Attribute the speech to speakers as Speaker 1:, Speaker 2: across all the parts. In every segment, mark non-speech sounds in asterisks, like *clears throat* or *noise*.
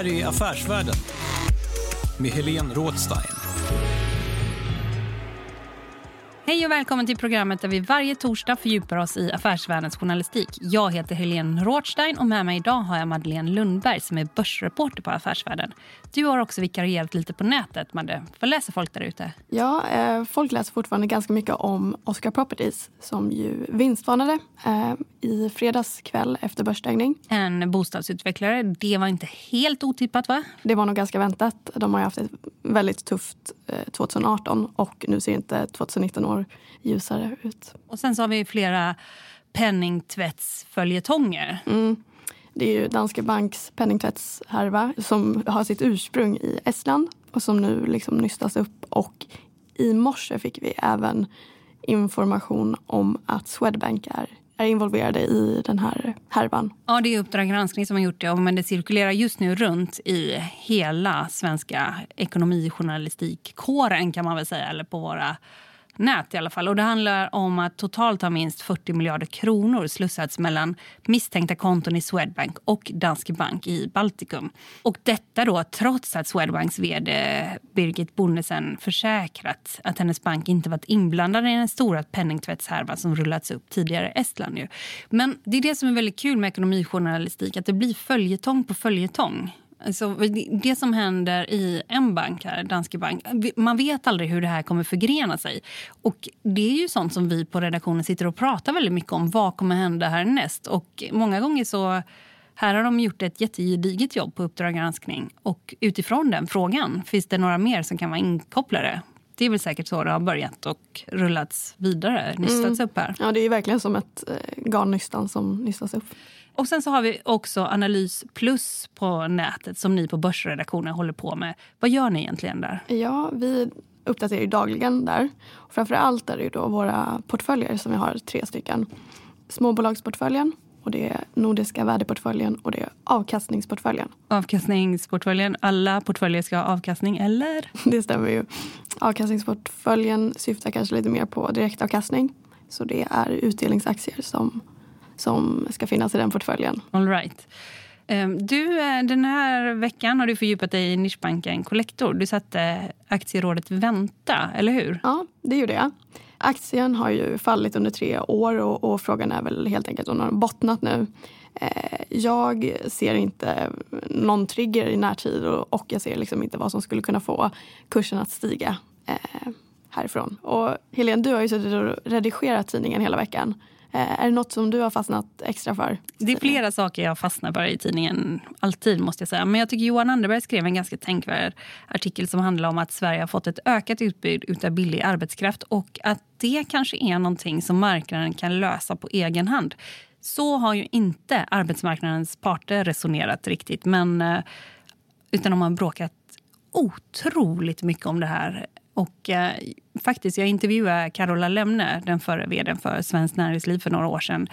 Speaker 1: Här är Affärsvärlden med Helene Rådstein.
Speaker 2: Hej och välkommen till programmet där vi varje torsdag fördjupar oss i affärsvärldens journalistik. Jag heter Helene Rothstein och med mig idag har jag Madeleine Lundberg som är börsreporter på Affärsvärlden. Du har också vikarierat lite på nätet, Madde. Vad läser folk där ute?
Speaker 3: Ja, eh, folk läser fortfarande ganska mycket om Oscar Properties som ju vinstvarnade eh, i fredags kväll efter börsstängning.
Speaker 2: En bostadsutvecklare. Det var inte helt otippat, va?
Speaker 3: Det var nog ganska väntat. De har ju haft ett väldigt tufft eh, 2018 och nu ser inte 2019 år ljusare ut.
Speaker 2: Och sen så har vi flera penningtvättsföljetonger.
Speaker 3: Mm. Det är ju Danske Banks penningtvättshärva som har sitt ursprung i Estland och som nu liksom nystas upp. Och i morse fick vi även information om att Swedbank är, är involverade i den här härvan.
Speaker 2: Ja, det är Uppdrag granskning som har gjort det. Men det cirkulerar just nu runt i hela svenska ekonomijournalistikkåren kan man väl säga. Eller på våra nät i alla fall. Och det handlar om att totalt har minst 40 miljarder kronor slussats mellan misstänkta konton i Swedbank och Danske Bank i Baltikum. Och detta då trots att Swedbanks vd Birgit Bonnesen försäkrat att hennes bank inte varit inblandad i den stora penningtvättshärvan som rullats upp tidigare i Estland. Ju. Men det är det som är väldigt kul med ekonomijournalistik, att det blir följetong på följetong. Alltså, det som händer i en bank, här, Danske Bank, man vet aldrig hur det här kommer förgrena sig. Och Det är ju sånt som vi på redaktionen sitter och pratar väldigt mycket om. Vad kommer hända härnäst? Och många gånger så... Här har de gjort ett jättegediget jobb på Uppdrag granskning. Och utifrån den frågan, finns det några mer som kan vara inkopplade? Det är väl säkert så det har börjat och rullats vidare, nystats mm. upp här.
Speaker 3: Ja, det är verkligen som ett eh, garnnystan som nystas upp.
Speaker 2: Och sen så har vi också Analys Plus på nätet som ni på Börsredaktionen håller på med. Vad gör ni egentligen där?
Speaker 3: Ja, vi uppdaterar ju dagligen där. Framför allt är det ju då våra portföljer som vi har tre stycken. Småbolagsportföljen och det är Nordiska värdeportföljen och det är avkastningsportföljen.
Speaker 2: Avkastningsportföljen, alla portföljer ska ha avkastning eller? *laughs*
Speaker 3: Det stämmer ju. Avkastningsportföljen syftar kanske lite mer på direktavkastning. Så det är utdelningsaktier som som ska finnas i den portföljen.
Speaker 2: All right. Ehm, du, eh, den här veckan har du fördjupat dig i nischbanken Collector. Du satte aktierådet Vänta, eller hur?
Speaker 3: Ja, det gjorde jag. Aktien har ju fallit under tre år och, och frågan är väl helt enkelt om den har bottnat nu. Eh, jag ser inte någon trigger i närtid och, jag ser liksom inte vad som skulle kunna få kursen att stiga eh, härifrån. Och Helene, du har ju suttit och redigerat tidningen hela veckan. Eh, är det något som du har fastnat extra för?
Speaker 2: Det är flera saker jag fastnar för i tidningen. Alltid måste jag säga. Men jag tycker Johan Anderberg skrev en ganska tänkvärd artikel som handlar om att Sverige har fått ett ökat utbud av billig arbetskraft och att det kanske är någonting som marknaden kan lösa på egen hand. Så har ju inte arbetsmarknadens parter resonerat riktigt. Men, eh, utan de har bråkat otroligt mycket om det här och eh, faktiskt, jag intervjuade Carola Lemne, den förre vd för Svenskt Näringsliv för några år sedan.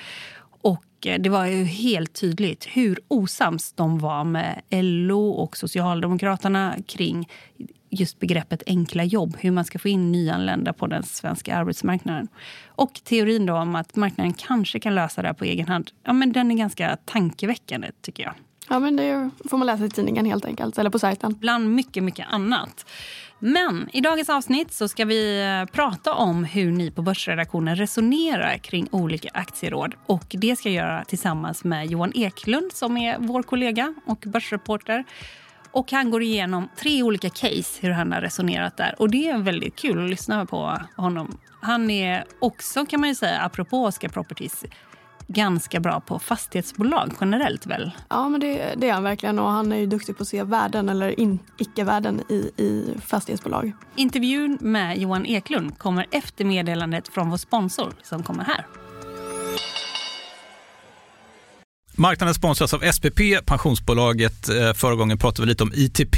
Speaker 2: Och eh, det var ju helt tydligt hur osams de var med LO och Socialdemokraterna kring just begreppet enkla jobb, hur man ska få in nyanlända på den svenska arbetsmarknaden. Och teorin då om att marknaden kanske kan lösa det här på egen hand, ja, men den är ganska tankeväckande tycker jag.
Speaker 3: Ja, men det får man läsa i tidningen helt enkelt, eller på sajten.
Speaker 2: Bland mycket, mycket annat. Men i dagens avsnitt så ska vi eh, prata om hur ni på Börsredaktionen resonerar kring olika aktieråd. Och Det ska jag göra tillsammans med Johan Eklund som är vår kollega och börsreporter. Och Han går igenom tre olika case, hur han har resonerat där. Och Det är väldigt kul att lyssna på honom. Han är också, kan man ju säga, apropå Oscar Properties ganska bra på fastighetsbolag generellt väl?
Speaker 3: Ja, men det, det är han verkligen och han är ju duktig på att se värden eller in, icke-värden i, i fastighetsbolag.
Speaker 2: Intervjun med Johan Eklund kommer efter meddelandet från vår sponsor som kommer här.
Speaker 1: Marknaden sponsras av SPP, pensionsbolaget. Eh, förra gången pratade vi lite om ITP.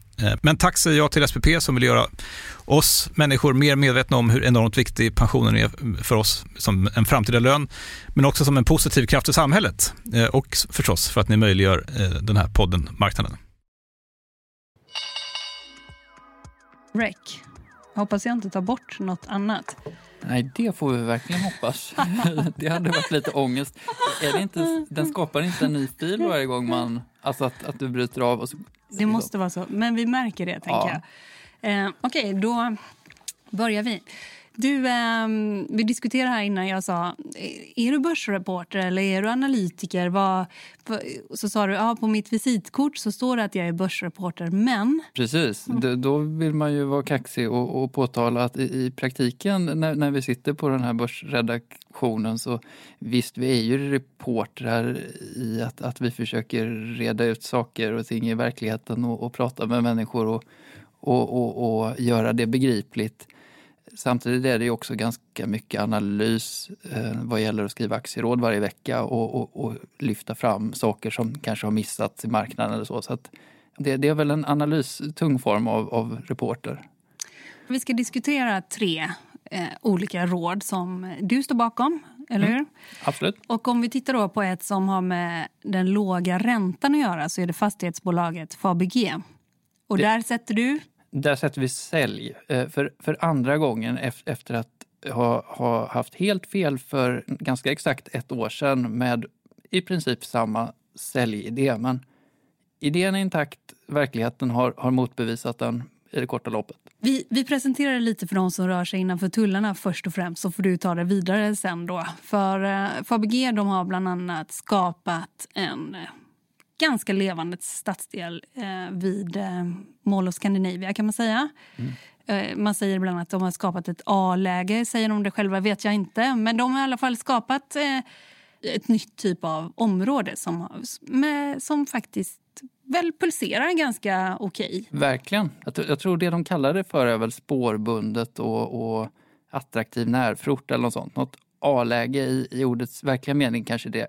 Speaker 1: Eh, men tack säger jag till SPP som vill göra oss människor mer medvetna om hur enormt viktig pensionen är för oss som en framtida lön, men också som en positiv kraft i samhället eh, och förstås för att ni möjliggör eh, den här podden Marknaden.
Speaker 2: Rec. Hoppas jag inte tar bort något annat.
Speaker 4: Nej, det får vi verkligen hoppas. *laughs* det hade varit lite ångest. Är det inte, den skapar inte en ny stil varje gång man... Alltså att, att du bryter av och så,
Speaker 2: Det måste vara så. Men vi märker det, tänker
Speaker 4: Ja.
Speaker 2: jag. Eh, Okej, då börjar vi. Du, eh, vi diskuterade här innan jag sa, eh, är du börsreporter eller är du analytiker? Vad, så sa du, ja, på mitt visitkort så står det att jag är börsreporter, men...
Speaker 4: Precis, D- då vill man ju vara kaxig och, och påtala att i, i praktiken när, när vi sitter på den här börsredaktionen så visst, vi är ju reportrar i att, att vi försöker reda ut saker och ting i verkligheten och, och prata med människor och, och, och, och göra det begripligt. Samtidigt är det också ganska mycket analys eh, vad gäller att skriva aktieråd varje vecka och, och, och lyfta fram saker som kanske har missats i marknaden eller så. så det, det är väl en analystung form av, av reporter.
Speaker 2: Vi ska diskutera tre eh, olika råd som du står bakom, eller hur?
Speaker 4: Absolut.
Speaker 2: Och om vi tittar då på ett som har med den låga räntan att göra så är det fastighetsbolaget Fabege. Och
Speaker 4: Det-
Speaker 2: där sätter du...
Speaker 4: Där sätter vi sälj eh, för, för andra gången efter att ha, ha haft helt fel för ganska exakt ett år sedan med i princip samma säljidé. Men idén är intakt, verkligheten har, har motbevisat den i det korta loppet.
Speaker 2: Vi, vi presenterar lite för de som rör sig innanför tullarna först och främst så får du ta det vidare sen då. För eh, Fabege de har bland annat skapat en eh, ganska levande stadsdel eh, vid eh, Mall of Scandinavia kan man säga. Eh, man säger ibland att de har skapat ett A-läge, säger de det själva vet jag inte. Men de har i alla fall skapat eh, ett nytt typ av område som, med, som faktiskt väl pulserar ganska okej.
Speaker 4: Verkligen. Jag, jag tror det de kallar det för är väl spårbundet och, och attraktiv närförort eller något sånt. Något A-läge i, i ordets verkliga mening kanske det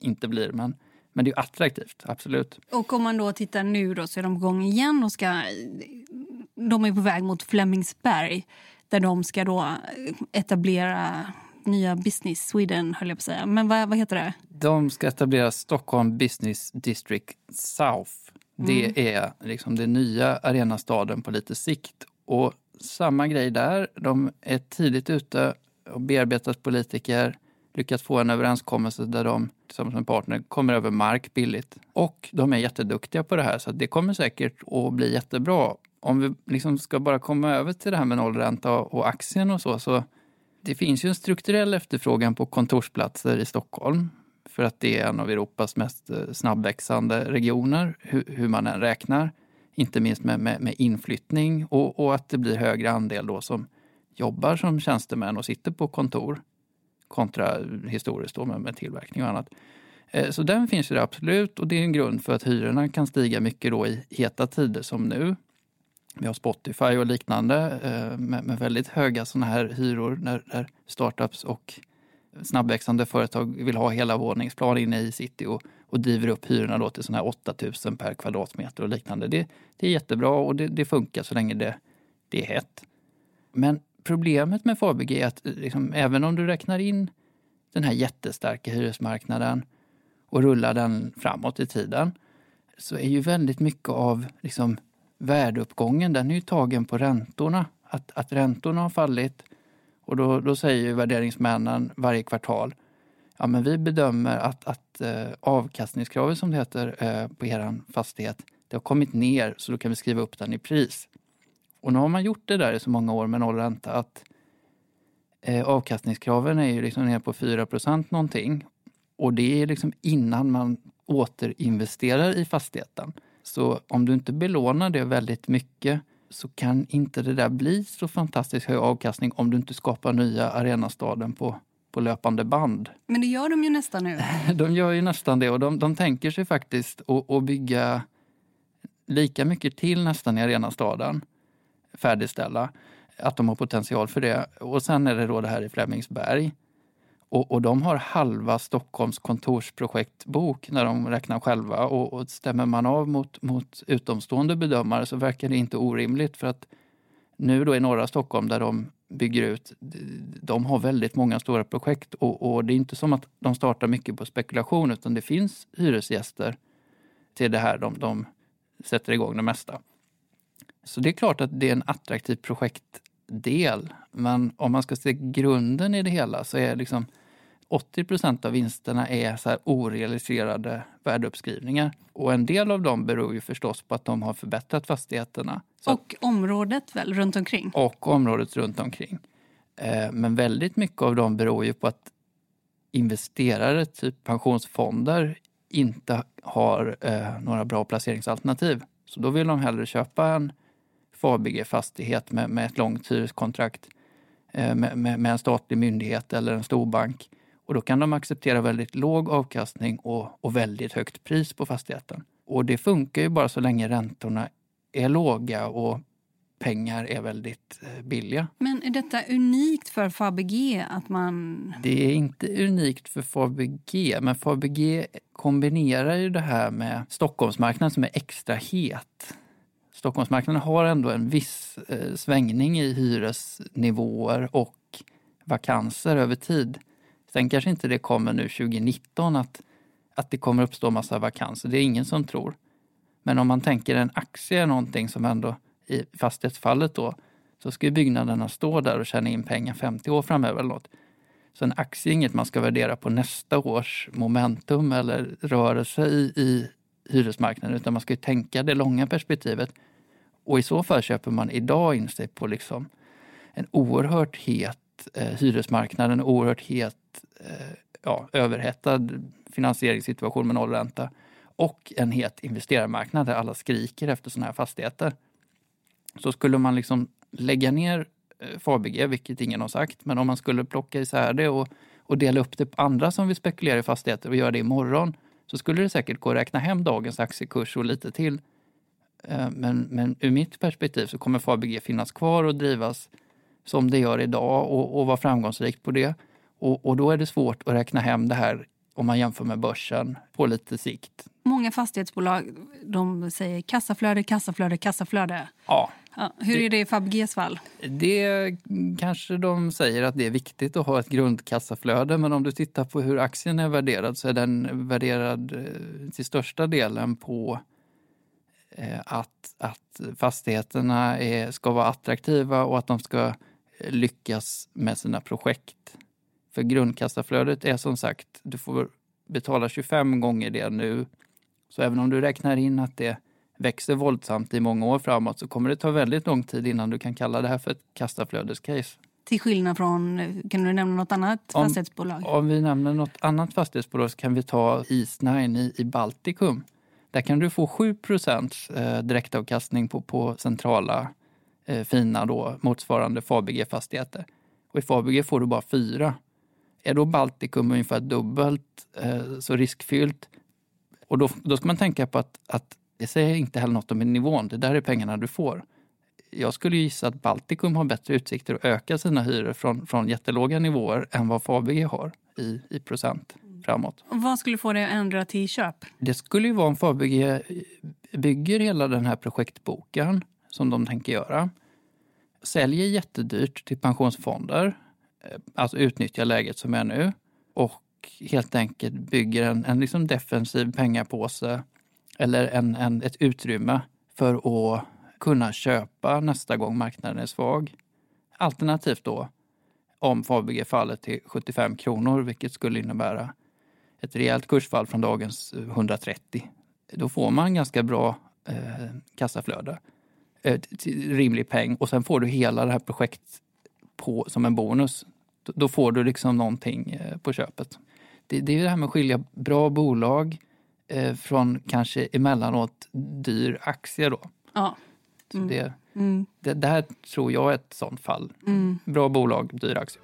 Speaker 4: inte blir, men, men det är attraktivt, absolut.
Speaker 2: Och om man då tittar nu då så är de på gång igen och ska... De är på väg mot Flemingsberg där de ska då etablera nya Business Sweden, höll jag på att säga. Men vad, vad heter det?
Speaker 4: De ska etablera Stockholm Business District South. Det mm. är liksom den nya arenastaden på lite sikt. Och samma grej där. De är tidigt ute och bearbetat politiker, lyckats få en överenskommelse där de tillsammans med partner kommer över mark billigt. Och de är jätteduktiga på det här så det kommer säkert att bli jättebra. Om vi liksom ska bara komma över till det här med nollränta och aktien och så, så det finns ju en strukturell efterfrågan på kontorsplatser i Stockholm för att det är en av Europas mest eh, snabbväxande regioner, hur, hur man än räknar. Inte minst med, med, med inflyttning och, och, att det blir högre andel då som jobbar som tjänstemän och sitter på kontor kontra historiskt då med, med tillverkning och annat. Eh, så den finns ju absolut och det är en grund för att hyrorna kan stiga mycket då i heta tider som nu. Vi har Spotify och liknande eh, med, med väldigt höga sådana här hyror när, när startups och snabbväxande företag vill ha hela våningsplan inne i city och, och driver upp hyrorna då till sådana här 8000 per kvadratmeter och liknande. Det, det är jättebra och det, det, funkar så länge det, det är hett. Men problemet med Fabege är att eh, liksom, även om du räknar in den här jättestarka hyresmarknaden och rullar den framåt i tiden så är ju väldigt mycket av liksom, värdeuppgången den är ju tagen på räntorna. Att, att räntorna har fallit och då, då säger ju värderingsmännen varje kvartal ja, men vi bedömer att, att eh, avkastningskravet som det heter eh, på er fastighet det har kommit ner så då kan vi skriva upp den i pris. Och nu har man gjort det där i så många år med noll ränta att eh, avkastningskraven är ju liksom ner på 4% någonting. Och det är liksom innan man återinvesterar i fastigheten. Så om du inte belånar det väldigt mycket så kan inte det där bli så fantastiskt hög avkastning om du inte skapar nya arenastaden på, på löpande band.
Speaker 2: Men det gör de ju nästan nu. *laughs*
Speaker 4: de gör ju nästan det och de, de tänker sig faktiskt att, att bygga lika mycket till nästan i arenastaden, färdigställa, att de har potential för det. Och sen är det då det här i Flemingsberg och, och, de har halva Stockholms kontorsprojektbok när de räknar själva. Och, och stämmer man av mot, mot utomstående bedömare så verkar det inte orimligt. För att nu då i norra Stockholm där de bygger ut, de har väldigt många stora projekt. Och, och det är inte som att de startar mycket på spekulation utan det finns hyresgäster till det här de, de sätter igång det mesta. Så det är klart att det är en attraktiv projektdel. Men om man ska se grunden i det hela så är liksom 80 procent av vinsterna är så här orealiserade värdeuppskrivningar. Och en del av dem beror ju förstås på att de har förbättrat fastigheterna.
Speaker 2: Så och området väl, runt omkring?
Speaker 4: Och området runt omkring. Eh, men väldigt mycket av dem beror ju på att investerare, typ pensionsfonder, inte har eh, några bra placeringsalternativ. Så då vill de hellre köpa en Fabege-fastighet med, med ett långt hyreskontrakt eh, med, med, med, en statlig myndighet eller en storbank och då kan de acceptera väldigt låg avkastning och, och väldigt högt pris på fastigheten. Och det funkar ju bara så länge räntorna är låga och pengar är väldigt eh, billiga.
Speaker 2: Men är detta unikt för Fabege? Att man...
Speaker 4: Det är inte unikt för Fabege, men Fabege kombinerar ju det här med Stockholmsmarknaden som är extra het. Stockholmsmarknaden har ändå en viss eh, svängning i hyresnivåer och vakanser över tid. Sen kanske inte det kommer nu 2019 att, att det kommer uppstå massa vakanser. Det är ingen som tror. Men om man tänker en aktie är någonting som ändå i fastighetsfallet då så ska byggnaderna stå där och tjäna in pengar 50 år framöver eller något. Så en aktie är inget man ska värdera på nästa års momentum eller rörelse i, i hyresmarknaden utan man ska tänka det långa perspektivet. Och i så fall köper man idag in sig på liksom en oerhört het eh, hyresmarknad, en oerhört het Eh, ja, överhettad finansieringssituation med nollränta och en het investerarmarknad där alla skriker efter sådana här fastigheter. Så skulle man liksom lägga ner eh, Fabege, vilket ingen har sagt, men om man skulle plocka isär det och, och dela upp det på andra som vill spekulera i fastigheter och göra det imorgon så skulle det säkert gå att räkna hem dagens aktiekurs och lite till. Eh, men, men ur mitt perspektiv så kommer Fabege finnas kvar och drivas som det gör idag och, och vara framgångsrikt på det. Och, och då är det svårt att räkna hem det här om man jämför med börsen på lite sikt.
Speaker 2: Många fastighetsbolag de säger kassaflöde, kassaflöde, kassaflöde.
Speaker 4: Ja.
Speaker 2: ja hur är det i Fabeges fall?
Speaker 4: Det kanske de säger att det är viktigt att ha ett grundkassaflöde men om du tittar på hur aktien är värderad så är den värderad eh, till största delen på att, att fastigheterna är, ska vara attraktiva och att de ska lyckas med sina projekt. För grundkassaflödet är som sagt, du får betala 25 gånger det nu. Så även om du räknar in att det växer våldsamt i många år framåt så kommer det ta väldigt lång tid innan du kan kalla det här för ett kassaflödescase.
Speaker 2: Till skillnad från, kan du nämna något annat
Speaker 4: om,
Speaker 2: fastighetsbolag?
Speaker 4: Om vi nämner något annat fastighetsbolag så kan vi ta Eastnine i, i Baltikum. Där kan du få 7 eh, direktavkastning på, på centrala eh, fina då, motsvarande Fabege-fastigheter. Och i Fabege får du bara 4 är då Baltikum ungefär dubbelt eh, så riskfyllt? Och då, då ska man tänka på att, att det säger inte heller något om nivån. Det där är pengarna du får. Jag skulle gissa att Baltikum har bättre utsikter att öka sina hyror från, från jättelåga nivåer än vad Fabege har i, i procent framåt.
Speaker 2: Och vad skulle få dig att ändra till köp?
Speaker 4: Det skulle ju vara om Fabege bygger hela den här projektboken som de tänker göra. Säljer jättedyrt till pensionsfonder Eh, alltså utnyttjar läget som är nu och helt enkelt bygger en, en liksom defensiv pengapåse eller en, en, ett utrymme för att kunna köpa nästa gång marknaden är svag. Alternativt då om Fabege faller till 75 kronor, vilket skulle innebära ett rejält kursfall från dagens 130. Då får man ganska bra eh, kassaflöde, eh, rimlig peng och sen får du hela det här projektet på, som en bonus då får du liksom någonting eh, på köpet. Det, det är det här med att skilja bra bolag eh, från kanske emellanåt dyr aktie då.
Speaker 2: Ja.
Speaker 4: Mm. Det, mm. det, det, här tror jag är ett sånt fall. Mm. Bra bolag, dyr aktie.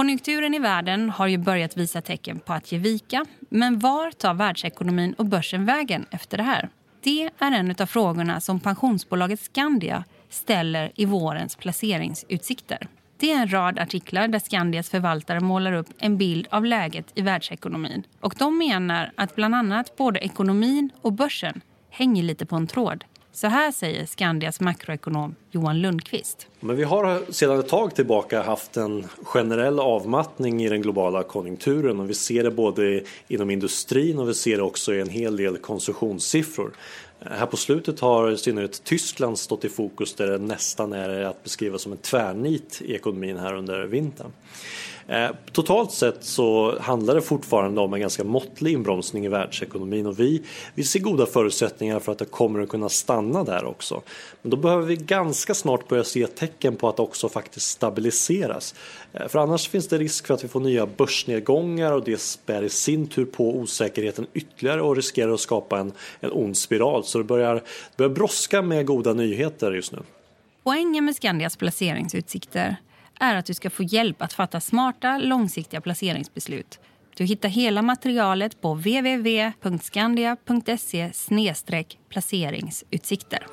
Speaker 2: Konjunkturen i världen har ju börjat visa tecken på att ge vika. Men var tar världsekonomin och börsen vägen efter det här? Det är en av frågorna som pensionsbolaget Skandia ställer i vårens placeringsutsikter. Det är en rad artiklar där Skandias förvaltare målar upp en bild av läget i världsekonomin. Och de menar att bland annat både ekonomin och börsen hänger lite på en tråd. Så här säger Skandias makroekonom Johan Lundqvist.
Speaker 5: Men vi har sedan ett tag tillbaka haft en generell avmattning i den globala konjunkturen och vi ser det både inom industrin och vi ser det också i en hel del konsumtionssiffror. Här på slutet har i synnerhet Tyskland stått i fokus där det nästan är att beskriva som en tvärnit i ekonomin här under vintern. Eh, totalt sett så handlar det fortfarande om en ganska måttlig inbromsning i världsekonomin och vi, vi ser goda förutsättningar för att det kommer att kunna stanna där också. Men då behöver vi ganska snart börja se tecken på att också faktiskt stabiliseras. Eh, för annars finns det risk för att vi får nya börsnedgångar och det spär i sin tur på osäkerheten ytterligare och riskerar att skapa en, en ond spiral. Så det börjar, börjar brådska med goda nyheter just nu.
Speaker 2: Poängen med Skandias placeringsutsikter är att du ska få hjälp att fatta smarta, långsiktiga placeringsbeslut. Du hittar hela materialet på www.skandia.se placeringsutsikter.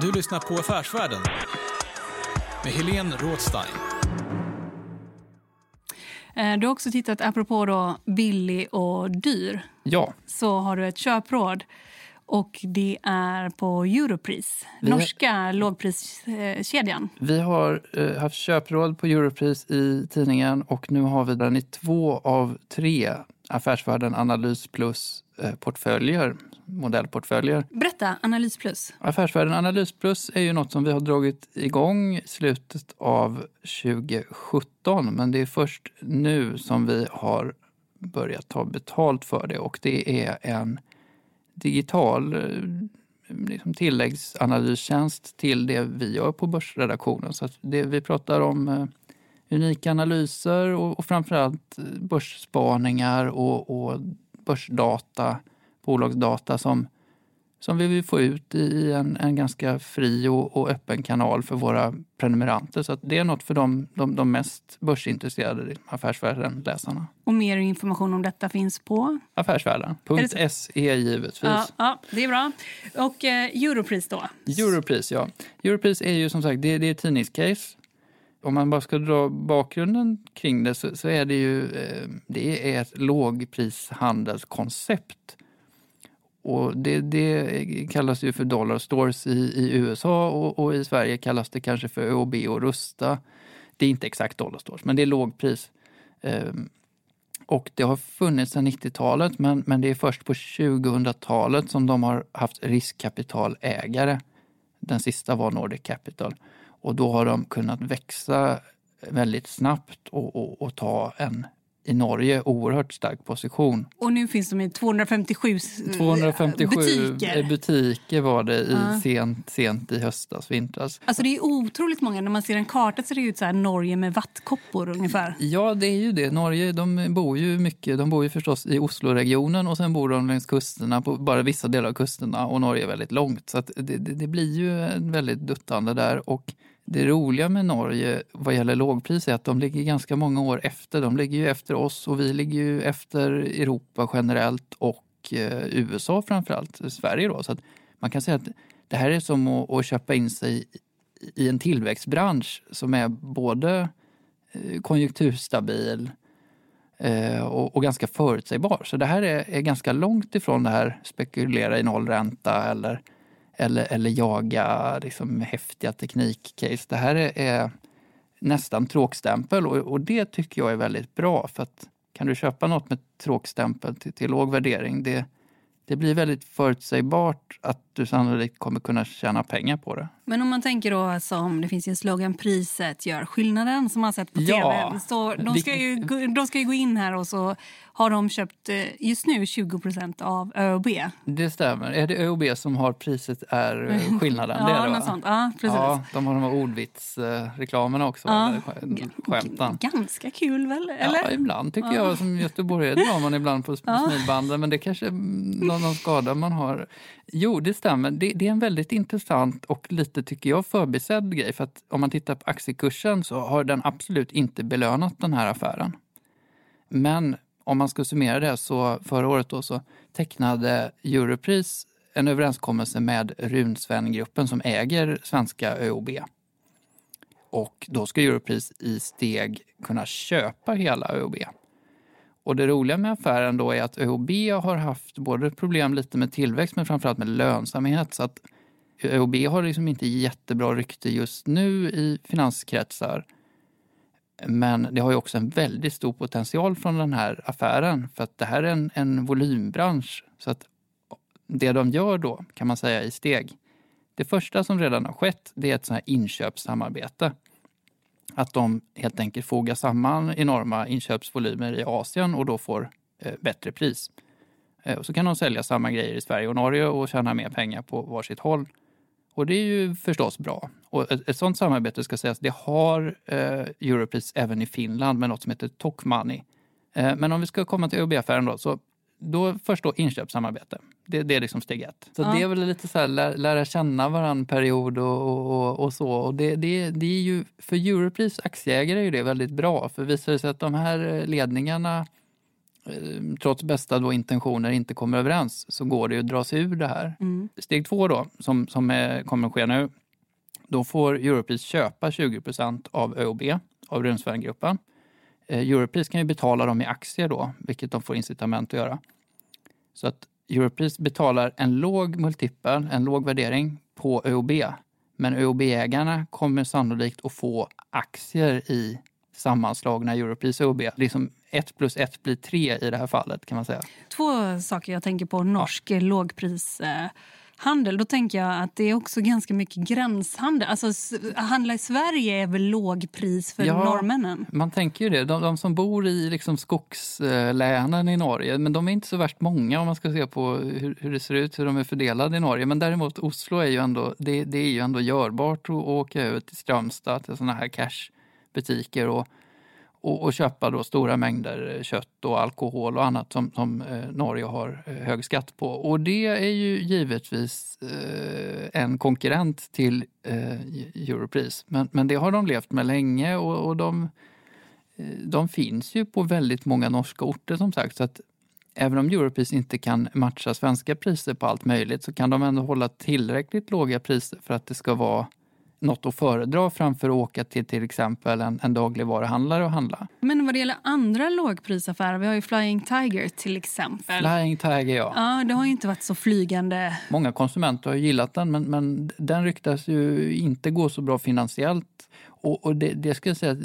Speaker 1: Du lyssnar på Affärsvärlden med Helene Rådstein.
Speaker 2: Eh, du har också tittat, apropå då billig och dyr,
Speaker 4: ja.
Speaker 2: så har du ett köpråd och det är på Europris, vi norska lågpriskedjan.
Speaker 4: Vi har eh, haft köpråd på Europris i tidningen och nu har vi den i två av tre Affärsvärlden Analys Plus eh, portföljer, modellportföljer.
Speaker 2: Berätta, Analys Plus.
Speaker 4: Affärsvärlden Analys Plus är ju något som vi har dragit igång i slutet av 2017 men det är först nu som vi har börjat ta betalt för det och det är en digital eh, liksom tilläggsanalystjänst till det vi gör på börsredaktionen. Så det, vi pratar om eh, unika analyser och, och framförallt eh, börsspaningar och, och börsdata, bolagsdata som, som vi vill få ut i en, en ganska fri och, och, öppen kanal för våra prenumeranter. Så det är något för de, de, de mest börsintresserade Affärsvärlden-läsarna.
Speaker 2: Och mer information om detta finns på?
Speaker 4: Affärsvärlden.se givetvis.
Speaker 2: Ja, ja, det är bra. Och eh, Europris då?
Speaker 4: Europris, ja. Europris är ju som sagt det, det är ett tidningscase. Om man bara ska dra bakgrunden kring det så, så är det ju eh, det är ett lågprishandelskoncept och det, det kallas ju för dollar stores i, i USA och, och, i Sverige kallas det kanske för ÖoB och Rusta. Det är inte exakt dollar stores, men det är lågpris. Ehm, och det har funnits sedan 90-talet, men, men det är först på 2000-talet som de har haft riskkapitalägare. Den sista var Nordic Capital. Och då har de kunnat växa väldigt snabbt och, och, och ta en i Norge oerhört stark position.
Speaker 2: Och nu finns de i 257,
Speaker 4: 257 butiker. butiker var det i uh. sent, sent i höstas, vintras.
Speaker 2: Alltså det är otroligt många. När man ser en karta ser det ut så här Norge med vattkoppor ungefär.
Speaker 4: Ja, det är ju det. Norge de bor ju mycket. De bor ju förstås i Osloregionen och sen bor de längs kusterna, på bara vissa delar av kusterna och Norge är väldigt långt. Så det, det, det blir ju väldigt duttande där. Och det roliga med Norge vad gäller lågpris är att de ligger ganska många år efter. De ligger ju efter oss och vi ligger ju efter Europa generellt och eh, USA framförallt, Sverige då. Så att man kan säga att det här är som att, att köpa in sig i en tillväxtbransch som är både eh, konjunkturstabil eh, och, och, ganska förutsägbar. Så det här är, är ganska långt ifrån det här spekulera i nollränta eller eller, eller jaga liksom, häftiga teknikcase. Det här är, är nästan tråkstämpel och, och, det tycker jag är väldigt bra. för att Kan du köpa något med tråkstämpel till, till låg värdering, det, det blir väldigt förutsägbart att du sannolikt kommer kunna tjäna pengar på det.
Speaker 2: Men om man tänker då som det finns en slogan priset gör skillnaden som man sett på ja, tv. Så de ska, ju, de ska ju gå in här och så har de köpt eh, just nu 20% av ÖoB.
Speaker 4: Det stämmer. Är det ÖoB som har priset är eh, skillnaden? *laughs*
Speaker 2: ja,
Speaker 4: det är
Speaker 2: det, något sånt. Ja, precis.
Speaker 4: Ja, de har de här ordvitsreklamerna också. Ja. Skämtan.
Speaker 2: Ganska kul väl? Eller?
Speaker 4: Ja, ibland tycker ja. jag som göteborgare drar man ibland på *laughs* ja. smilbanden. Men det kanske är någon, någon skada man har. Jo, det stämmer. Det, det, är en väldigt intressant och lite, tycker jag, förbisedd grej. För att om man tittar på aktiekursen så har den absolut inte belönat den här affären. Men om man ska summera det så förra året då så tecknade Europris en överenskommelse med Runsven-gruppen som äger svenska ÖoB. Och då ska Europris i steg kunna köpa hela ÖoB. Och det roliga med affären då är att ÖoB har haft både problem lite med tillväxt men framförallt med lönsamhet. Så att ÖoB har liksom inte jättebra rykte just nu i finanskretsar. Men det har ju också en väldigt stor potential från den här affären för att det här är en, en volymbransch. Så att det de gör då kan man säga i steg. Det första som redan har skett det är ett sånt här inköpssamarbete. Att de helt enkelt fogar samman enorma inköpsvolymer i Asien och då får eh, bättre pris. Eh, och så kan de sälja samma grejer i Sverige och Norge och tjäna mer pengar på varsitt håll. Och det är ju förstås bra. Och ett, ett sådant samarbete ska sägas, det har eh, Europris även i Finland med något som heter Tokmanni. Eh, men om vi ska komma till ÖoB-affären då, så då först då inköpssamarbete. Det, det är liksom steg ett. Så ja. det är väl lite så här, lä, lära känna varandra period och, och, och, så. Och det, det, det är ju, för Europris aktieägare är ju det väldigt bra. För visar det sig att de här ledningarna trots bästa då intentioner inte kommer överens så går det ju att dra sig ur det här. Mm. Steg två då, som, som är, kommer att ske nu, då får Europris köpa 20% av ÖoB, av Runsvärngruppen. Eh, Europris kan ju betala dem i aktier då, vilket de får incitament att göra. Så att Europris betalar en låg multipel, en låg värdering på ÖoB. Men ÖoB-ägarna kommer sannolikt att få aktier i sammanslagna Europris ÖoB. Liksom ett plus ett blir tre i det här fallet kan man säga.
Speaker 2: Två saker jag tänker på. Norsk ja. lågpris eh, handel, då tänker jag att det är också ganska mycket gränshandel. Alltså handla i Sverige är väl lågpris för ja, norrmännen?
Speaker 4: Man tänker ju det. De, de som bor i liksom skogslänen i Norge, men de är inte så värst många om man ska se på hur, hur det ser ut, hur de är fördelade i Norge. Men däremot Oslo är ju ändå, det, det är ju ändå görbart att åka ut till Strömstad till sådana här butiker och och, och köpa då stora mängder eh, kött och alkohol och annat som, som eh, Norge har eh, hög skatt på. Och det är ju givetvis eh, en konkurrent till eh, e- Europris. Men, men det har de levt med länge och, och de, eh, de finns ju på väldigt många norska orter som sagt. Så att även om Europris inte kan matcha svenska priser på allt möjligt så kan de ändå hålla tillräckligt låga priser för att det ska vara något att föredra framför att åka till till exempel en, en dagligvaruhandlare och handla.
Speaker 2: Men vad det gäller andra lågprisaffärer, vi har ju Flying Tiger till exempel.
Speaker 4: Flying Tiger ja.
Speaker 2: Ja, det har ju inte varit så flygande.
Speaker 4: Många konsumenter har gillat den men, men den ryktas ju inte gå så bra finansiellt. Och, och det, det ska jag säga,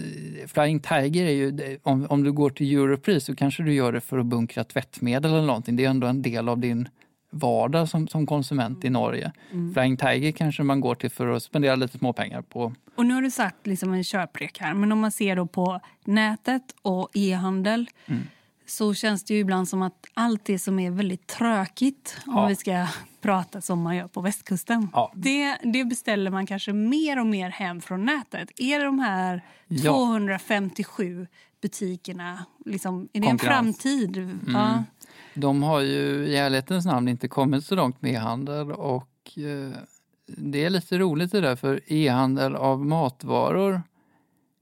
Speaker 4: Flying Tiger är ju, om, om du går till Europris så kanske du gör det för att bunkra tvättmedel eller någonting. Det är ändå en del av din vardag som, som konsument i Norge. Mm. Flying Tiger kanske man går till för att spendera lite småpengar på.
Speaker 2: Och nu har du satt liksom en köprek här, men om man ser då på nätet och e-handel mm. så känns det ju ibland som att allt det som är väldigt trökigt, ja. om vi ska prata som man gör på västkusten, ja. det, det beställer man kanske mer och mer hem från nätet. Är det de här ja. 257 butikerna, liksom, är det en framtid? Mm.
Speaker 4: De har ju i ärlighetens namn inte kommit så långt med e-handel och eh, det är lite roligt det där för e-handel av matvaror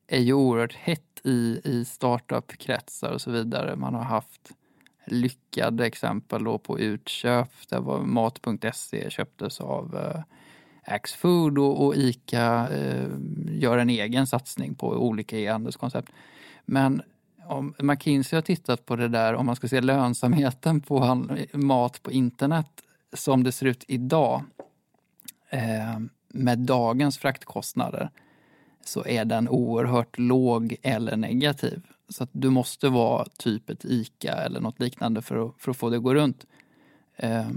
Speaker 4: är ju oerhört hett i, i startup-kretsar och så vidare. Man har haft lyckade exempel då på utköp. Där var Mat.se köptes av eh, Axfood och, och ICA eh, gör en egen satsning på olika e-handelskoncept. Men om McKinsey har tittat på det där, om man ska se lönsamheten på mat på internet som det ser ut idag eh, med dagens fraktkostnader så är den oerhört låg eller negativ. Så att du måste vara typ ett ICA eller något liknande för att, för att få det att gå runt. Eh,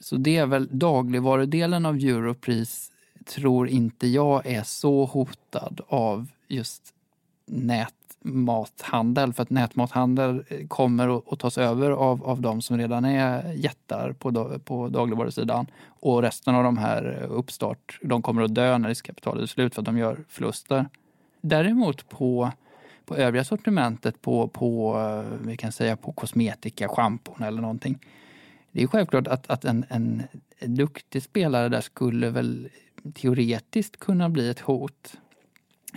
Speaker 4: så det är väl dagligvarudelen av Europris tror inte jag är så hotad av just nät nätmathandel. För att nätmathandel kommer att tas över av, av de som redan är jättar på, på dagligvarusidan. Och resten av de här uppstart, de kommer att dö när riskkapitalet är slut för att de gör förluster. Däremot på, på övriga sortimentet, på, på, eh, vi kan säga på kosmetika, schampon eller någonting. Det är självklart att, att en, en duktig spelare där skulle väl teoretiskt kunna bli ett hot.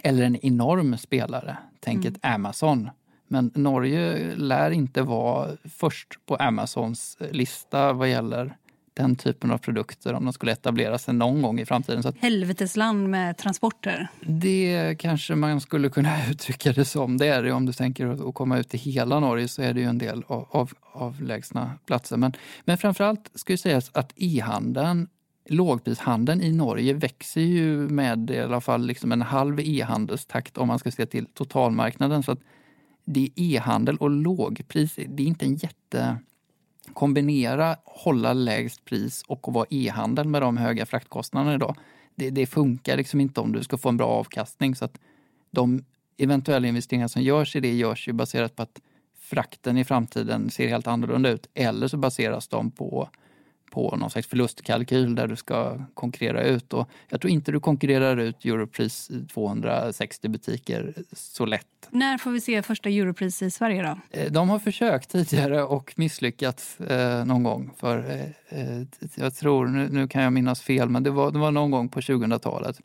Speaker 4: Eller en enorm spelare. Tänk mm. ett Amazon. Men Norge lär inte vara först på Amazons lista vad gäller den typen av produkter om de skulle etablera sig någon gång i framtiden. Så
Speaker 2: Helvetesland med transporter?
Speaker 4: Det kanske man skulle kunna *laughs* uttrycka det som. Det är det om du tänker att komma ut till hela Norge så är det ju en del av, av avlägsna platser. Men, men framförallt ska ju sägas att e-handeln lågprishandeln i Norge växer ju med i alla fall liksom en halv e-handelstakt om man ska se till totalmarknaden. Så att det är e-handel och lågpris, det är inte en jätte... Kombinera hålla lägst pris och vara e-handel med de höga fraktkostnaderna idag. Det, det, funkar liksom inte om du ska få en bra avkastning. Så att de eventuella investeringar som görs i det görs ju baserat på att frakten i framtiden ser helt annorlunda ut. Eller så baseras de på på någon slags förlustkalkyl där du ska konkurrera ut. Och jag tror inte du konkurrerar ut Europris 260 butiker så lätt.
Speaker 2: När får vi se första Europris i Sverige då?
Speaker 4: Eh, de har försökt tidigare och misslyckats eh, någon gång. För, eh, eh, jag tror, nu, nu, kan jag minnas fel, men det var, det var någon gång på 2000-talet.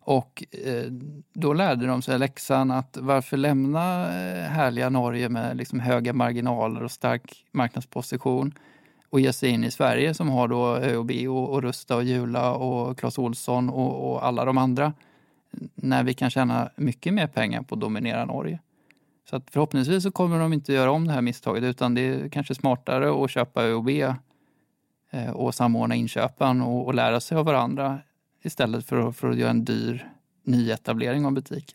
Speaker 4: Och eh, då lärde de sig läxan att varför lämna härliga Norge med liksom höga marginaler och stark marknadsposition och ge sig in i Sverige som har då ÖoB och, och Rusta och Jula och Clas Olsson och, och, alla de andra. När vi kan tjäna mycket mer pengar på att dominera Norge. Så att förhoppningsvis så kommer de inte göra om det här misstaget utan det är kanske smartare att köpa ÖoB eh, och samordna inköpen och, och lära sig av varandra istället för för att göra en dyr nyetablering av butik.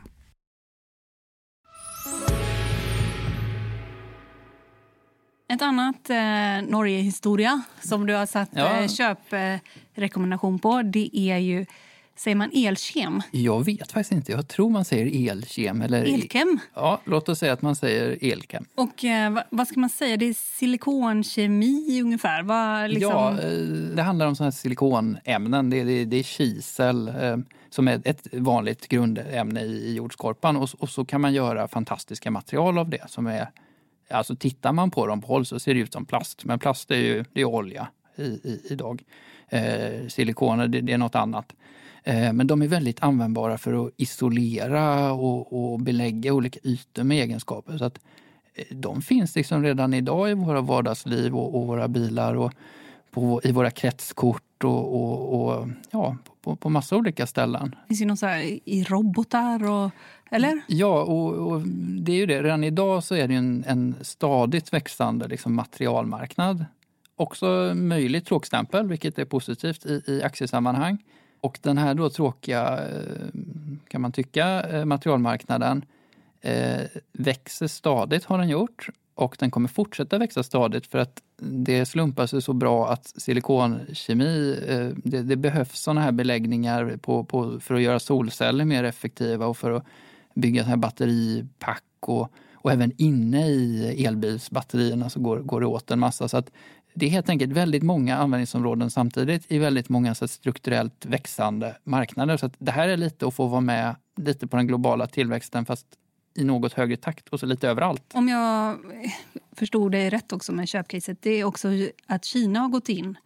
Speaker 2: Ett annat eh, Norge-historia som du har satt ja. eh, köprekommendation på det är ju Säger man elkem?
Speaker 4: Jag vet faktiskt inte. Jag tror man säger elkem. Eller
Speaker 2: elkem?
Speaker 4: Ja, låt oss säga att man säger elkem.
Speaker 2: Och eh, vad ska man säga? Det är silikonkemi ungefär? Vad, liksom...
Speaker 4: Ja, eh, det handlar om såna här silikonämnen. Det är, det, det är kisel eh, som är ett vanligt grundämne i, i jordskorpan. Och, och, så kan man göra fantastiska material av det. Som är, alltså tittar man på dem på håll så ser det ut som plast. Men plast är ju det är olja i, i, idag. Eh, silikoner, det, det är något annat. Eh, men de är väldigt användbara för att isolera och, och belägga olika ytor med egenskaper. Så att eh, de finns liksom redan idag i våra vardagsliv och, och våra bilar och på, i våra kretskort och, och, och ja, på, på massa olika ställen.
Speaker 2: Finns det något så i robotar? Och, eller?
Speaker 4: Ja, och, och, det är ju det. Redan idag så är det en, en stadigt växande liksom, materialmarknad. Också möjligt tråkstämpel, vilket är positivt i, i aktiesammanhang. Och den här då tråkiga, eh, kan man tycka, eh, materialmarknaden eh, växer stadigt har den gjort och den kommer fortsätta växa stadigt för att det slumpar sig så bra att silikonkemi, eh, det, det behövs sådana här beläggningar på, på, för att göra solceller mer effektiva och för att bygga här batteripack och, och även inne i elbilsbatterierna så går, går det åt en massa. Så att det är helt enkelt väldigt många användningsområden samtidigt i väldigt många så strukturellt växande marknader. Så det här är lite att få vara med lite på den globala tillväxten fast i något högre takt och så lite överallt.
Speaker 2: Om jag förstod dig rätt också med köpcaset, det är också att Kina har gått in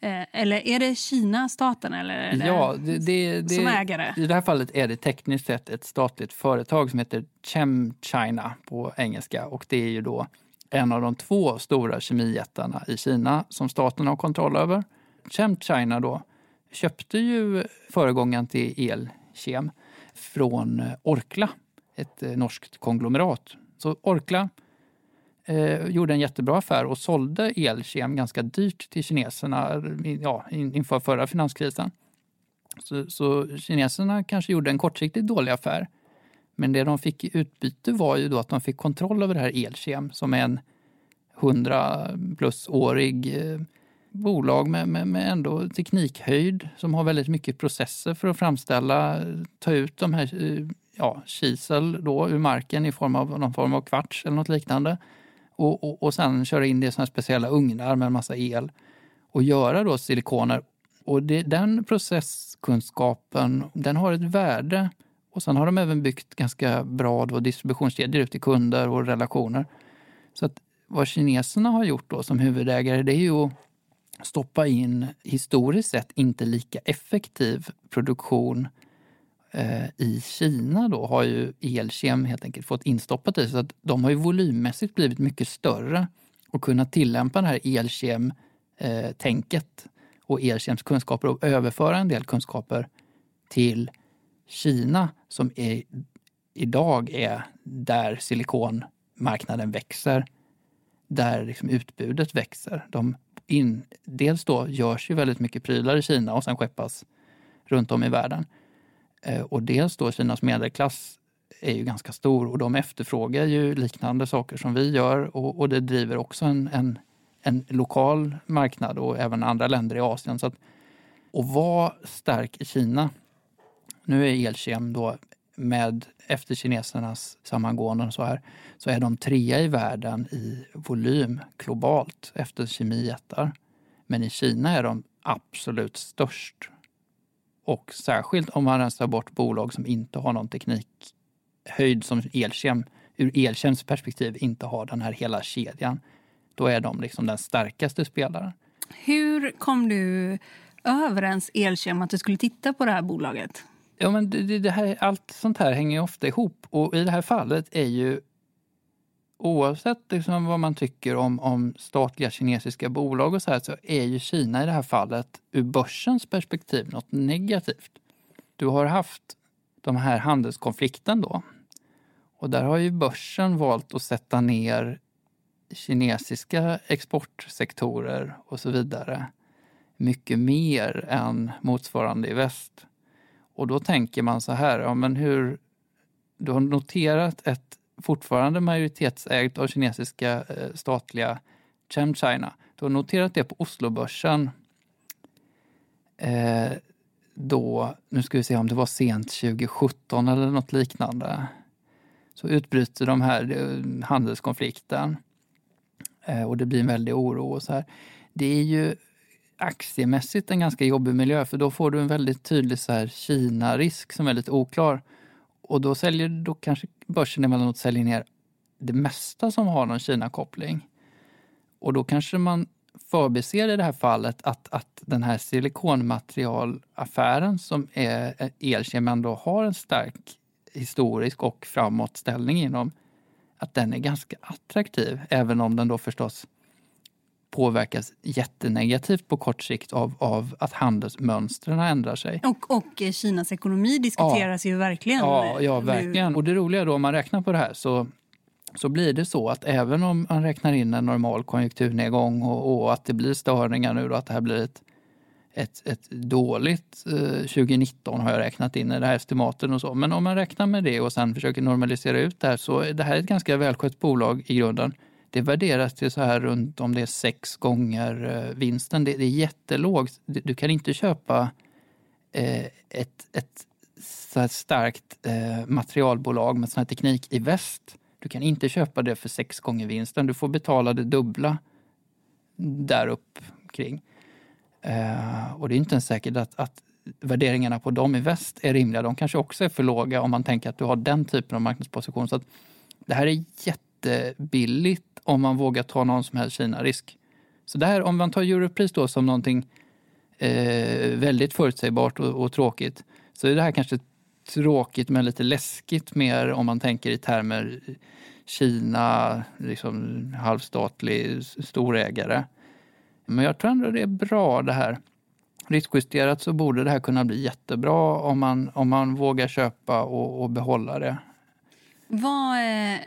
Speaker 2: eh, eller är det Kina, staten, eller
Speaker 4: ja, det, det, det,
Speaker 2: som ägare?
Speaker 4: I det här fallet är det tekniskt sett ett statligt företag som heter Chem China på engelska. Och det är ju då en av de två stora kemijättarna i Kina som staten har kontroll över. ChemChina då köpte ju föregångaren till Elkem från Orkla, ett eh, norskt konglomerat. Så Orkla eh, gjorde en jättebra affär och sålde Elkem ganska dyrt till kineserna eh, ja, inför förra finanskrisen. Så, så kineserna kanske gjorde en kortsiktigt dålig affär men det de fick i utbyte var ju då att de fick kontroll över det här Elkem som är en 100 plus-årig eh, bolag med, med, med, ändå teknikhöjd som har väldigt mycket processer för att framställa, eh, ta ut de här ja, kisel då ur marken i form av någon form av kvarts eller något liknande. Och, och, och sen köra in det i såna speciella ugnar med en massa el och göra då silikoner. Och det, den processkunskapen, den har ett värde och sen har de även byggt ganska bra då distributionskedjor ut till kunder och relationer. Så att vad kineserna har gjort då som huvudägare det är ju att stoppa in historiskt sett inte lika effektiv produktion Eh, i Kina då har ju Elkem helt enkelt fått instoppat i så att de har ju volymmässigt blivit mycket större och kunnat tillämpa det här Elkem-tänket eh, och Elkems kunskaper och överföra en del kunskaper till Kina som är, idag är där silikonmarknaden växer, där liksom utbudet växer. De in, dels då görs ju väldigt mycket prylar i Kina och sen skeppas runt om i världen. Eh, och dels då Kinas medelklass är ju ganska stor och de efterfrågar ju liknande saker som vi gör och, och det driver också en, en, en, lokal marknad och även andra länder i Asien. Så att, och vara stark i Kina, nu är Elkem då med efter kinesernas sammangående så här, så är de trea i världen i volym globalt efter kemijättar. Men i Kina är de absolut störst. Och särskilt om man rensar bort bolag som inte har någon teknikhöjd som Elkem, ur Elkems perspektiv inte har den här hela kedjan. Då är de liksom den starkaste spelaren.
Speaker 2: Hur kom du överens Elkem att du skulle titta på det här bolaget?
Speaker 4: Ja, men det, det här, allt sånt här hänger ofta ihop. Och i det här fallet är ju oavsett liksom vad man tycker om, om statliga kinesiska bolag och så här, så är ju Kina i det här fallet ur börsens perspektiv något negativt. Du har haft de här handelskonflikten då. Och där har ju börsen valt att sätta ner kinesiska exportsektorer och så vidare mycket mer än motsvarande i väst. Och då tänker man så här, ja men hur... Du har noterat ett fortfarande majoritetsägt av kinesiska eh, statliga ChemChina. Du har noterat det på Oslobörsen eh, då, nu ska vi se om det var sent 2017 eller något liknande. Så utbryter de här eh, handelskonflikten eh, och det blir en väldig oro och så här. Det är ju aktiemässigt en ganska jobbig miljö för då får du en väldigt tydlig så här Kina-risk som är lite oklar. Och då säljer då kanske börsen emellanåt säljer ner det mesta som har någon Kina-koppling. Och då kanske man förbiser i det här fallet att, att den här silikonmaterialaffären som är eh, Elkem ändå har en stark historisk och framåtställning inom, att den är ganska attraktiv. Även om den då förstås påverkas jättenegativt på kort sikt av, av att handelsmönstren ändrar sig.
Speaker 2: Och, och Kinas ekonomi diskuteras ja. ju verkligen.
Speaker 4: Ja, ja verkligen. Och det roliga då om man räknar på det här så så blir det så att även om man räknar in en normal konjunkturnedgång och, och att det blir störningar nu då, att det här blir ett, ett, ett dåligt eh, 2019 har jag räknat in i det här estimaten och så. Men om man räknar med det och sen försöker normalisera ut det här så är det här ett ganska välskött bolag i grunden. Det värderas till så här runt om det är sex gånger eh, vinsten. Det, det är jättelågt. Du kan inte köpa eh, ett, ett så här starkt eh, materialbolag med sån här teknik i väst. Du kan inte köpa det för sex gånger vinsten. Du får betala det dubbla där upp kring. Eh, och det är inte ens säkert att, att värderingarna på dem i väst är rimliga. De kanske också är för låga om man tänker att du har den typen av marknadsposition. Så att det här är jättebilligt om man vågar ta någon som helst Kina-risk. Så det här, om man tar Europris då som någonting eh, väldigt förutsägbart och, och, tråkigt så är det här kanske tråkigt men lite läskigt mer om man tänker i termer Kina, liksom halvstatlig storägare. Men jag tror ändå det är bra det här. Riskjusterat så borde det här kunna bli jättebra om man, om man vågar köpa och, och behålla det.
Speaker 2: Vad, eh,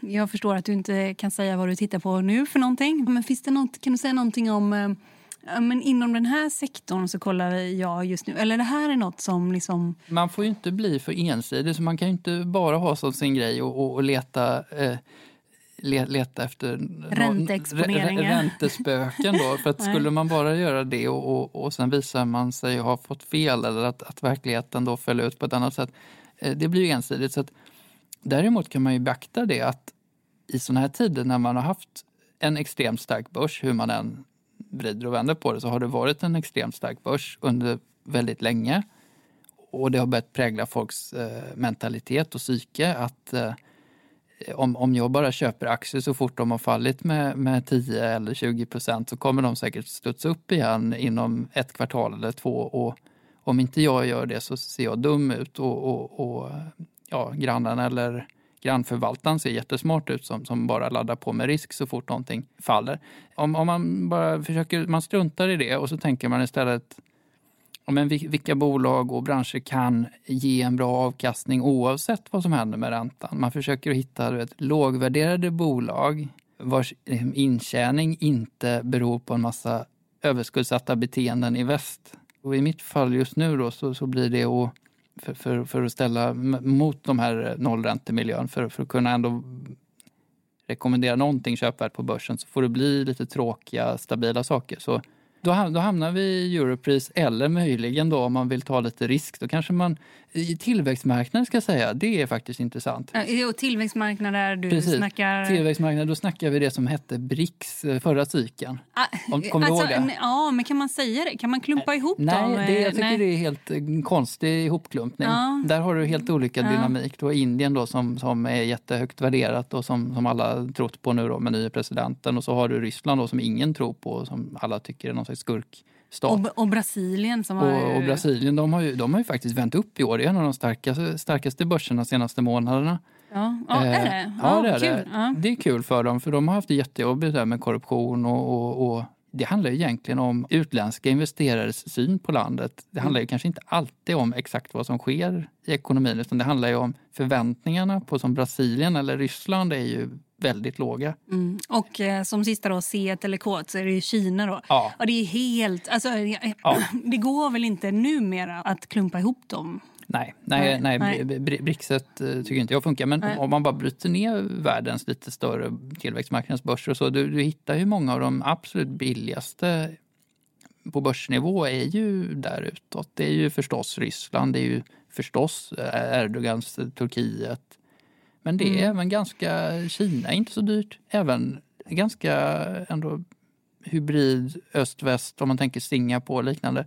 Speaker 2: jag förstår att du inte kan säga vad du tittar på nu för någonting. Men finns det något, kan du säga någonting om eh, men inom den här sektorn så kollar jag just nu. Eller det här är något som liksom...
Speaker 4: Man får ju inte bli för ensidig så man kan ju inte bara ha som sin grej och, och, och leta eh, leta efter
Speaker 2: Ränteexponeringar.
Speaker 4: räntespöken. Då. För att *laughs* skulle man bara göra det och, och, och sen visar man sig ha fått fel eller att, att verkligheten då följer ut på ett annat sätt. Eh, det blir ju ensidigt. Så att Däremot kan man ju beakta det att i sådana här tider när man har haft en extremt stark börs, hur man än vrider och vänder på det, så har det varit en extremt stark börs under väldigt länge. Och det har börjat prägla folks eh, mentalitet och psyke att eh, om, om jag bara köper aktier så fort de har fallit med, med 10 eller 20 procent så kommer de säkert studsa upp igen inom ett kvartal eller två. Och om inte jag gör det så ser jag dum ut och, och, och ja, grannen eller grannförvaltaren ser jättesmart ut som, som bara laddar på med risk så fort någonting faller. Om, om man bara försöker, man struntar i det och så tänker man istället men vilka bolag och branscher kan ge en bra avkastning oavsett vad som händer med räntan. Man försöker hitta vet, lågvärderade bolag vars eh, intjäning inte beror på en massa överskuldsatta beteenden i väst. Och I mitt fall just nu då så, så blir det att för, för, för att ställa mot de här eh, nollräntemiljön för, för att kunna ändå rekommendera någonting köpvärt på börsen så får det bli lite tråkiga, stabila saker. Så då, då hamnar vi i Europris eller möjligen då om man vill ta lite risk. Då kanske man i tillväxtmarknader ska jag säga, det är faktiskt intressant.
Speaker 2: Och tillväxtmarknader, du
Speaker 4: Precis.
Speaker 2: snackar...
Speaker 4: Tillväxtmarknader, då snackar vi det som hette BRICS eh, förra cykeln.
Speaker 2: Ah,
Speaker 4: Om- kommer du
Speaker 2: alltså,
Speaker 4: ihåg det?
Speaker 2: Ja, men kan man säga det? Kan man klumpa ihop
Speaker 4: Nej,
Speaker 2: dem?
Speaker 4: det, jag tycker
Speaker 2: Nej.
Speaker 4: det är helt eh, konstig ihopklumpning.
Speaker 2: Ja.
Speaker 4: Där har du helt olika
Speaker 2: Ja.
Speaker 4: dynamik. Du har Indien då som, som är jättehögt värderat och som, som alla trott på nu då med nya presidenten. Och så har du Ryssland då som ingen tror på och som alla tycker är någon slags skurkstat.
Speaker 2: Och, och Brasilien som har...
Speaker 4: Och, och Brasilien, de har, ju, de har ju faktiskt vänt upp i år. Det är en av de starkaste, starkaste börserna de senaste månaderna.
Speaker 2: Ja, ja är
Speaker 4: Eh,
Speaker 2: det?
Speaker 4: Ja, det är
Speaker 2: kul.
Speaker 4: det.
Speaker 2: Ja.
Speaker 4: Det är kul för dem, för de har haft det jättejobbigt där med korruption och, och, och det handlar ju egentligen om utländska investerares syn på landet. Det handlar ju kanske inte alltid om exakt vad som sker i ekonomin utan det handlar ju om förväntningarna på som Brasilien eller Ryssland är ju väldigt låga.
Speaker 2: Mm. Och eh, som sista då, C eller K så är det ju Kina då.
Speaker 4: Ja.
Speaker 2: Och det är helt... Alltså, eh,
Speaker 4: Ja. *clears throat*
Speaker 2: Det går väl inte numera att klumpa ihop dem?
Speaker 4: Nej, nej,
Speaker 2: Nej,
Speaker 4: nej. Bri- Brixet eh, tycker inte jag funkar. Men
Speaker 2: Nej.
Speaker 4: om man bara bryter ner världens lite större tillväxtmarknadsbörser och så, du, du hittar ju många av de absolut billigaste på börsnivå är ju där utåt. Det är ju förstås Ryssland, det är ju förstås eh, Erdogans Turkiet. Men det är
Speaker 2: Mm.
Speaker 4: även ganska, Kina är inte så dyrt. Även ganska ändå hybrid öst-väst om man tänker Singapore och liknande.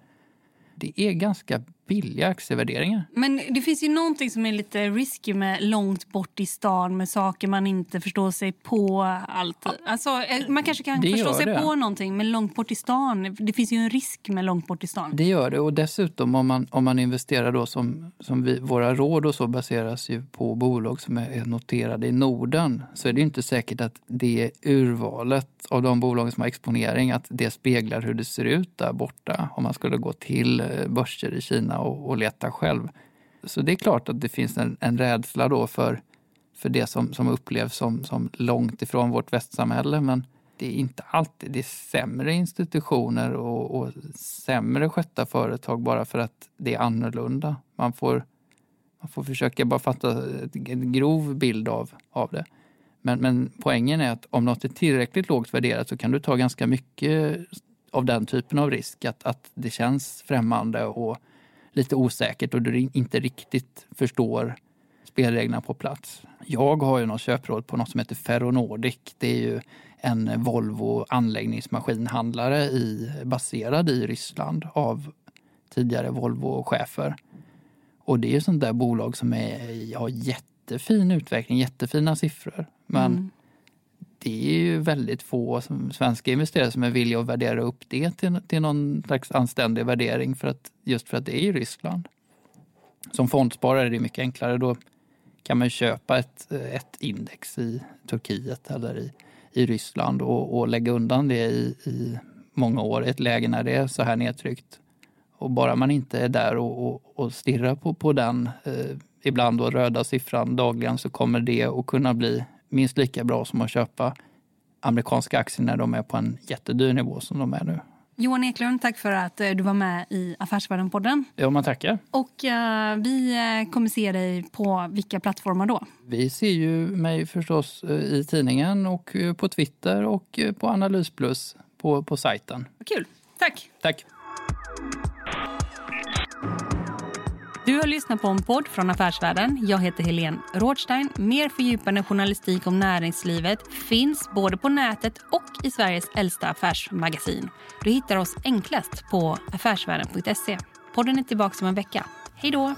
Speaker 4: Det är ganska billiga aktievärderingar.
Speaker 2: Men det finns ju någonting som är lite risky med långt bort i stan med saker man inte förstår sig på alltid. Alltså, eh, man kanske kan
Speaker 4: Det
Speaker 2: förstå sig
Speaker 4: det.
Speaker 2: på någonting men långt bort i stan, det finns ju en risk med långt bort i stan.
Speaker 4: Det gör det och dessutom om man, om man investerar då som, som vi, våra råd och så baseras ju på bolag som är är noterade i Norden så är det inte säkert att det urvalet av de bolagen som har exponering att det speglar hur det ser ut där borta om man skulle gå till eh, börser i Kina och, och leta själv. Så det är klart att det finns en, en rädsla då för, för det som, som upplevs som, som långt ifrån vårt västsamhälle men det är inte alltid det är sämre institutioner och, och sämre skötta företag bara för att det är annorlunda. Man får, man får försöka bara fatta en grov bild av, av det. Men, men poängen är att om något är tillräckligt lågt värderat så kan du ta ganska mycket av den typen av risk. Att, att det känns främmande och lite osäkert och du inte riktigt förstår spelreglerna på plats. Jag har ju något köpråd på något som heter Ferronordic. Det är ju en Volvo anläggningsmaskinhandlare i, baserad i Ryssland av tidigare Volvo-chefer. Och det är ju sånt där bolag som är, har jättefin utveckling, jättefina siffror. Men
Speaker 2: Mm.
Speaker 4: det är ju väldigt få som, svenska investerare som är villiga att värdera upp det till, till någon slags anständig värdering för att, just för att det är i Ryssland. Som fondsparare är det mycket enklare. Då kan man köpa ett, ett index i Turkiet eller i, i Ryssland och, och lägga undan det i, i många år i ett läge när det är så här nedtryckt. Och bara man inte är där och, och, och stirrar på, på den eh, ibland då röda siffran dagligen så kommer det att kunna bli minst lika bra som att köpa amerikanska aktier när de är på en jättedyr nivå som de är nu.
Speaker 2: Johan Eklund, tack för att eh, du var med i Affärsvärlden-podden.
Speaker 4: Ja, man tackar.
Speaker 2: Och eh, vi eh, kommer se dig på vilka plattformar då?
Speaker 4: Vi ser ju mig förstås i tidningen och på Twitter och på Analys Plus på, på sajten.
Speaker 2: Kul. Tack.
Speaker 4: Tack.
Speaker 2: Du har lyssnat på en podd från Affärsvärlden. Jag heter Helene Rådstein. Mer fördjupande journalistik om näringslivet finns både på nätet och i Sveriges äldsta affärsmagasin. Du hittar oss enklast på affärsvärlden.se. Podden är tillbaka om en vecka. Hej då!